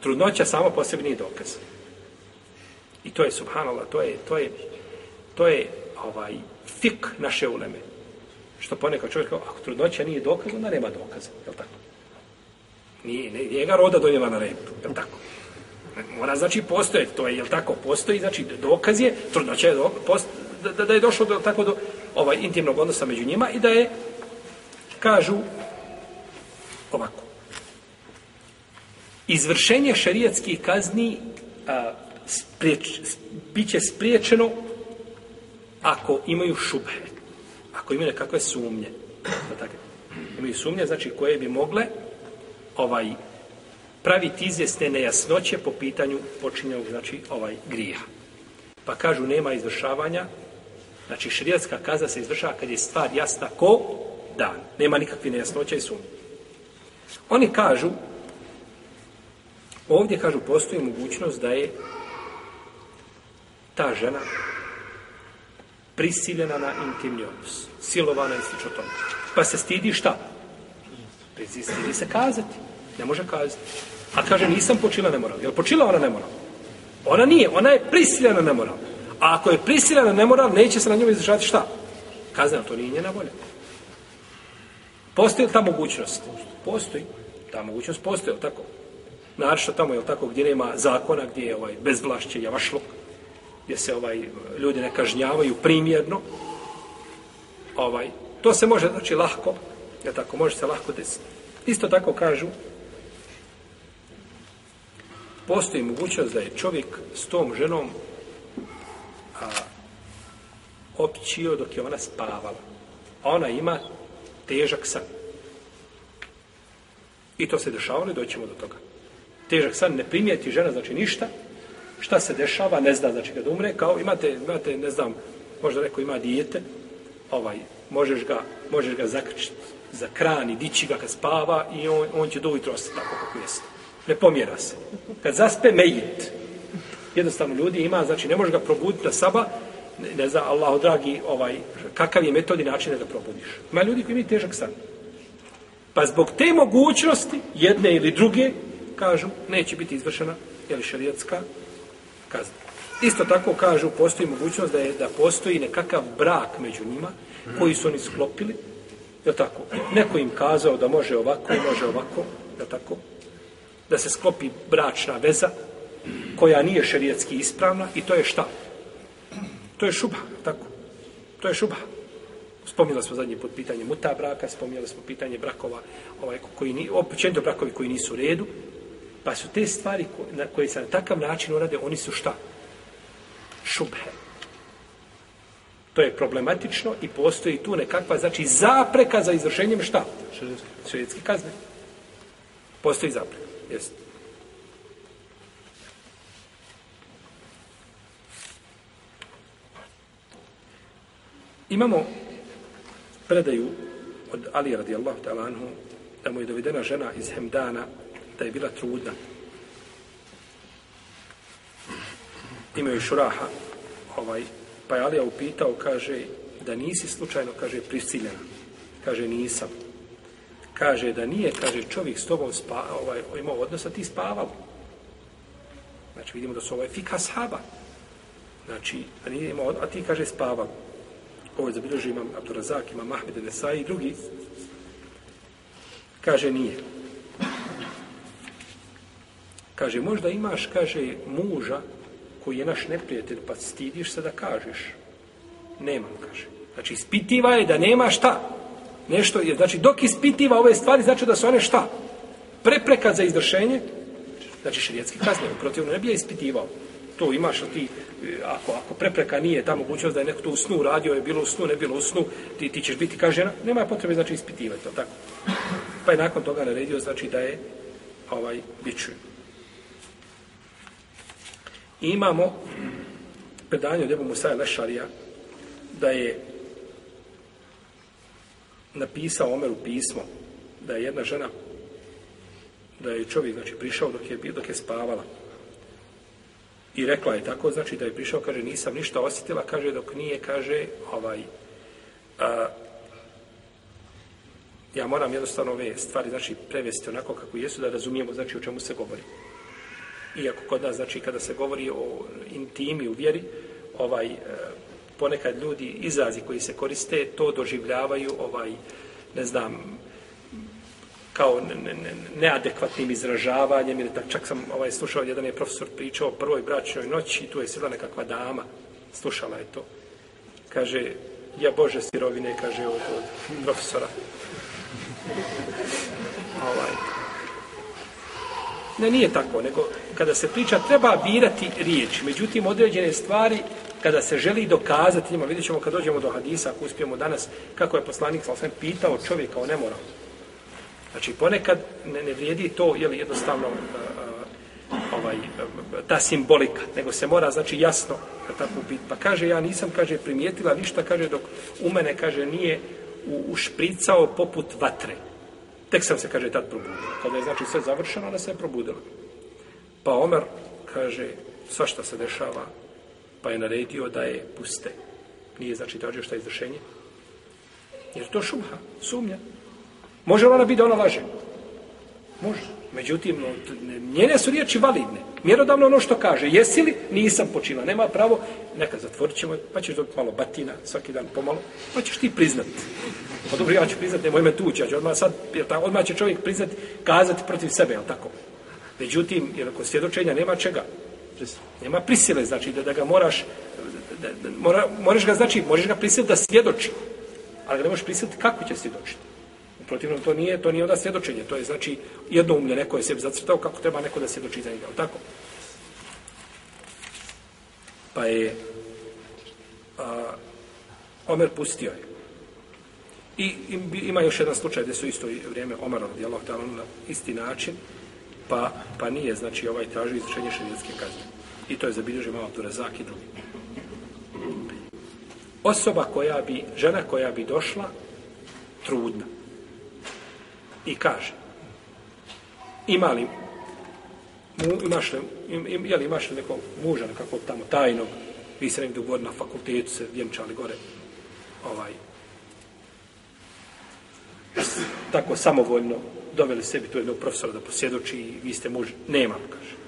Trudnoća samo po sebi nije dokaz. I to je, subhanallah, to je, to je, to je ovaj, fik naše uleme. Što ponekad čovjek kao, ako trudnoća nije dokaz, onda nema dokaza. Je tako? Nije, ne, nije ga roda donijela na repu. Je tako? Mora znači postoje, to je, je tako, postoji, znači dokaz je, trudnoća je dokaz, post, da, da je došlo do, tako do ovaj intimnog odnosa među njima i da je, kažu, ovako. Izvršenje šarijatskih kazni a, spriječ, bit će spriječeno ako imaju šubhe, ako imaju nekakve sumnje. Tako, imaju sumnje, znači koje bi mogle ovaj praviti izvjesne nejasnoće po pitanju počinjenog, znači, ovaj grija. Pa kažu, nema izvršavanja, znači, širijatska kazna se izvršava kad je stvar jasna ko dan. Nema nikakve nejasnoće i sumnje. Oni kažu, ovdje kažu, postoji mogućnost da je ta žena prisiljena na intimni odnos, silovana i slično tome. Pa se stidi šta? Stidi se kazati. Ne može kazati. A kaže, nisam počila nemoral. Jel počila ona nemoral? Ona nije, ona je prisiljena nemoral. A ako je prisiljena nemoral, neće se na njoj izražati šta? Kazna, to nije njena volja. Postoji li ta mogućnost? Postoji. Ta mogućnost postoji, tako? Naravno tamo, je tako, gdje nema zakona, gdje je ovaj, bezvlašće, javašlok, gdje se ovaj ljudi ne kažnjavaju primjerno, ovaj, to se može, znači, lahko, je tako, može se lahko desiti. Isto tako kažu, postoji mogućnost da je čovjek s tom ženom a, općio dok je ona spavala. A ona ima težak san. I to se dešavalo i doćemo do toga. Težak san ne primijeti žena, znači ništa. Šta se dešava, ne zna, znači kad umre, kao imate, imate ne znam, možda neko ima dijete, ovaj, možeš ga, možeš ga zakrčiti za kran i dići ga kad spava i on, on će do ujutro ostati tako kako jeste ne pomjera se. Kad zaspe, mejit. Jednostavno ljudi ima, znači ne može ga probuditi na saba, ne, ne zna, Allah, dragi, ovaj, kakav je metod i način da ga probudiš. Ima ljudi koji imaju težak san. Pa zbog te mogućnosti, jedne ili druge, kažu, neće biti izvršena, jeli šarijatska kazna. Isto tako kažu, postoji mogućnost da je da postoji nekakav brak među njima, koji su oni sklopili, je tako? Neko im kazao da može ovako, može ovako, je tako? da se sklopi bračna veza koja nije šerijetski ispravna i to je šta? To je šuba, tako? To je šuba. Spominjali smo zadnje pod pitanje muta braka, spominjali smo pitanje brakova, ovaj, koji ni, općenito brakovi koji nisu u redu, pa su te stvari na koje se na takav način urade, oni su šta? Šubhe. To je problematično i postoji tu nekakva, znači, zapreka za izvršenjem šta? Šerijetski kazne. Postoji zapreka. Jest. Imamo predaju od Ali radijallahu ta'ala anhu da mu je dovedena žena iz Hemdana da je bila trudna. Imaju šuraha ovaj, pa je Alija upitao, kaže, da nisi slučajno, kaže, prisiljena. Kaže, nisam kaže da nije, kaže čovjek s tobom spa, ovaj, imao odnos, a ti spavao. Znači vidimo da su ovaj fika sahaba. Znači, a, nije imao, a ti kaže spavao. Ovo je zabilježio imam Abdurazak, imam Mahmed Nesai i drugi. Kaže nije. Kaže, možda imaš, kaže, muža koji je naš neprijatelj, pa stidiš se da kažeš. Nemam, kaže. Znači, ispitiva je da nema šta nešto je, znači dok ispitiva ove stvari, znači da su one šta? Prepreka za izvršenje, znači širijetski kazne, protivno ne bi je ispitivao. To imaš ti, e, ako, ako prepreka nije ta mogućnost da je neko to u snu radio, je bilo u snu, ne bilo u snu, ti, ti ćeš biti kažena, nema potrebe znači ispitivati, to tako. Pa je nakon toga naredio, znači da je ovaj, biću. I imamo predanje od Ebu Musaja Lešarija, da je napisao Omeru pismo da je jedna žena da je čovjek znači prišao dok je dok je spavala. I rekla je tako znači da je prišao kaže nisam ništa osjetila kaže dok nije kaže ovaj a, ja moram jednostavno ove stvari znači prevesti onako kako jesu da razumijemo znači o čemu se govori iako kod nas, znači, kada se govori o intimi u vjeri, ovaj, e, ponekad ljudi izrazi koji se koriste, to doživljavaju, ovaj, ne znam, kao ne, ne, neadekvatnim izražavanjem, ili tak, čak sam ovaj, slušao, jedan je profesor pričao o prvoj bračnoj noći, tu je sila nekakva dama, slušala je to. Kaže, ja Bože sirovine, kaže od, od profesora. Ovaj. Ne, nije tako, nego kada se priča, treba birati riječ. Međutim, određene stvari, kada se želi dokazati njima, vidjet ćemo kad dođemo do hadisa, ako uspijemo danas, kako je poslanik sam pitao čovjeka o nemoralu. Znači, ponekad ne, ne vrijedi to, je li jednostavno uh, ovaj, eh, ta simbolika, nego se mora, znači, jasno da tako biti. Pa kaže, ja nisam, kaže, primijetila ništa, kaže, dok u mene, kaže, nije u, ušpricao poput vatre. Tek sam se, kaže, tad probudio. Kada je, znači, sve završeno, ona se je probudila. Pa Omer, kaže, svašta se dešava, pa je naredio da je puste. Nije, znači, tražio šta je izvršenje. Jer to šubha, sumnja. Može li ona biti da ona laže? Može. Međutim, no, njene su riječi validne. Mjerodavno ono što kaže. Jesi li? Nisam počila. Nema pravo. Neka zatvorit ćemo. Pa ćeš dobiti malo batina. Svaki dan pomalo. Pa ćeš ti priznati. Pa dobro, ja ću priznati. Nemoj me tući. Ja ću odmah sad. Jer ta, odmah će čovjek priznati. Kazati protiv sebe. Jel tako? Međutim, jer kod svjedočenja nema čega. Nema prisile. Znači da, da ga moraš da, da, mora, moraš ga, znači, možeš ga prisiliti da svjedoči. Ali ga ne možeš prisiliti kako će svjedočiti protivnom to nije, to nije onda svjedočenje, to je znači jedno umlje, neko je sebi zacrtao kako treba neko da svjedoči za njega, tako? Pa je a, Omer pustio je. I ima još jedan slučaj gdje su isto vrijeme Omer radijallahu ta'ala na isti način, pa, pa nije, znači, ovaj traži izrečenje šarijetske kazne. I to je zabilježio malo Abdurazak i drugi. Osoba koja bi, žena koja bi došla, trudna, i kaže ima li mu, imaš li, im, im, imaš li nekog muža nekakvog tamo tajnog vi se negdje ugodili na fakultetu se vjenčali gore ovaj tako samovoljno doveli sebi tu jednog profesora da posjedoči i vi ste muž, nemam, kaže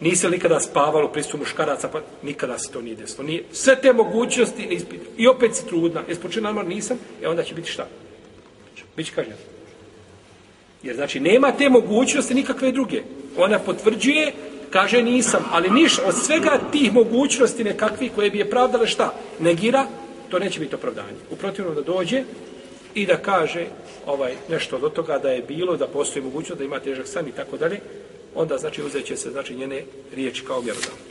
nisi li nikada spavalo pristupu muškaraca, pa nikada se to nije desilo. Nije, sve te mogućnosti ne I opet si trudna. Jes namar? nisam, e onda će biti šta? Biće kažnjeno. Jer znači nema te mogućnosti nikakve druge. Ona potvrđuje, kaže nisam, ali niš od svega tih mogućnosti nekakvih koje bi je pravdale šta? Negira, to neće biti opravdanje. U protivnom da dođe i da kaže ovaj nešto do toga da je bilo, da postoji mogućnost da ima težak san i tako dalje, onda znači uzet će se znači njene riječi kao vjerodavno.